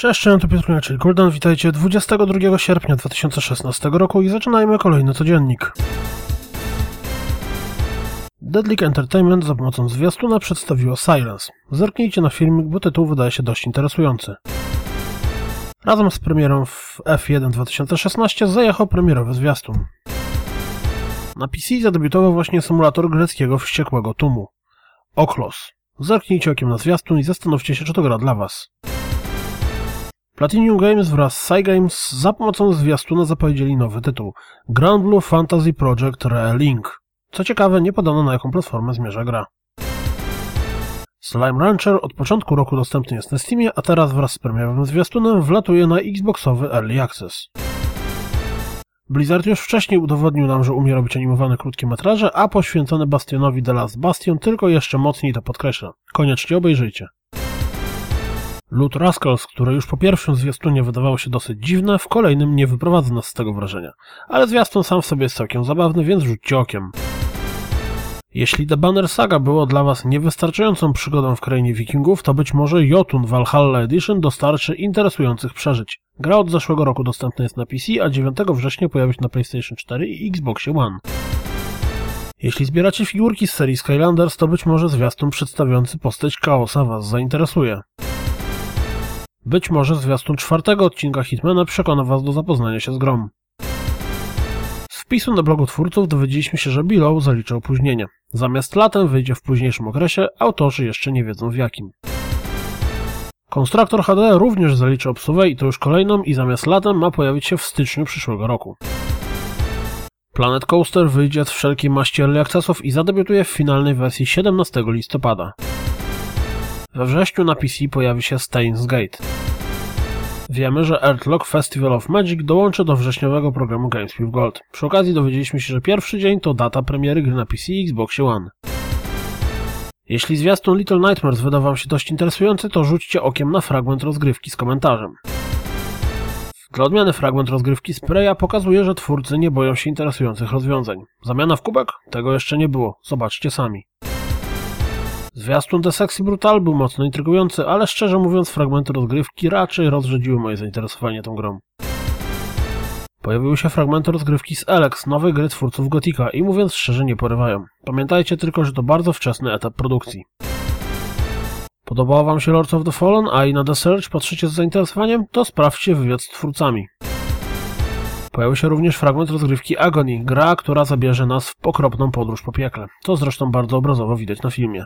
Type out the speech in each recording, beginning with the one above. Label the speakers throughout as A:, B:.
A: Cześć, ja tu Piotr czyli Guldan, witajcie 22 sierpnia 2016 roku i zaczynajmy kolejny codziennik. Deadlick Entertainment za pomocą zwiastuna przedstawiło Silence. Zerknijcie na filmik, bo tytuł wydaje się dość interesujący. Razem z premierą w F1 2016 zajechał premierowy zwiastun. Na PC zadebiutował właśnie symulator greckiego wściekłego tumu. Oklos. Zerknijcie okiem na zwiastun i zastanówcie się, czy to gra dla Was. Platinum Games wraz z Cygames za pomocą zwiastuna zapowiedzieli nowy tytuł Grand Blue Fantasy Project Re-Link. Co ciekawe, nie podano na jaką platformę zmierza gra. Slime Rancher od początku roku dostępny jest na Steamie, a teraz wraz z premierowym zwiastunem wlatuje na Xboxowy Early Access. Blizzard już wcześniej udowodnił nam, że umie robić animowane krótkie metraże, a poświęcone Bastionowi The Last Bastion tylko jeszcze mocniej to podkreśla. Koniecznie obejrzyjcie. Loot Rascals, które już po pierwszym zwiastunie wydawało się dosyć dziwne, w kolejnym nie wyprowadza nas z tego wrażenia. Ale zwiastun sam w sobie jest całkiem zabawny, więc rzućcie okiem. Jeśli The Banner Saga było dla Was niewystarczającą przygodą w krainie wikingów, to być może Jotun Valhalla Edition dostarczy interesujących przeżyć. Gra od zeszłego roku dostępna jest na PC, a 9 września pojawi się na PlayStation 4 i Xboxie One. Jeśli zbieracie figurki z serii Skylanders, to być może zwiastun przedstawiający postać Chaosa Was zainteresuje. Być może zwiastun czwartego odcinka Hitmana przekona Was do zapoznania się z grom. Z wpisu na blogu twórców dowiedzieliśmy się, że Below zalicza opóźnienie. Zamiast latem wyjdzie w późniejszym okresie, autorzy jeszcze nie wiedzą w jakim. Konstruktor HD również zalicza obsługę i to już kolejną i zamiast latem ma pojawić się w styczniu przyszłego roku. Planet Coaster wyjdzie z wszelkiej maści early accessów i zadebiutuje w finalnej wersji 17 listopada. We wrześniu na PC pojawi się Steins Gate. Wiemy, że Earthlock Festival of Magic dołączy do wrześniowego programu Games with Gold. Przy okazji dowiedzieliśmy się, że pierwszy dzień to data premiery gry na PC i Xbox One. Jeśli zwiastun Little Nightmares wydał Wam się dość interesujący, to rzućcie okiem na fragment rozgrywki z komentarzem. Dla odmiany fragment rozgrywki Spraya pokazuje, że twórcy nie boją się interesujących rozwiązań. Zamiana w kubek? Tego jeszcze nie było. Zobaczcie sami. Zwiastun The Sexy Brutal był mocno intrygujący, ale szczerze mówiąc fragmenty rozgrywki raczej rozrzedziły moje zainteresowanie tą grą. Pojawiły się fragmenty rozgrywki z Alex, nowej gry twórców Gotika i mówiąc szczerze nie porywają. Pamiętajcie tylko, że to bardzo wczesny etap produkcji. Podobało Wam się Lords of the Fallen, a i na The Search patrzycie z zainteresowaniem? To sprawdźcie wywiad z twórcami. Pojawił się również fragment rozgrywki Agony, gra, która zabierze nas w okropną podróż po piekle. To zresztą bardzo obrazowo widać na filmie.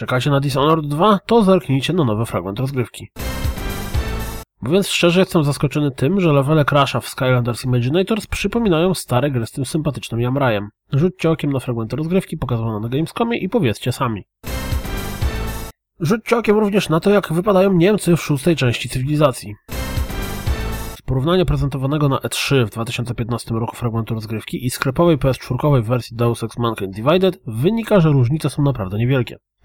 A: Czekacie na Dishonored 2? To zerknijcie na nowy fragment rozgrywki. Mówiąc szczerze, jestem zaskoczony tym, że levele Crasha w Skylanders Imaginators przypominają stare gry z tym sympatycznym Jamrajem. Rzućcie okiem na fragmenty rozgrywki pokazane na Gamescomie i powiedzcie sami. Rzućcie okiem również na to, jak wypadają Niemcy w szóstej części cywilizacji. Z porównania prezentowanego na E3 w 2015 roku fragmentu rozgrywki i sklepowej PS4 wersji Deus Ex Mankind Divided wynika, że różnice są naprawdę niewielkie.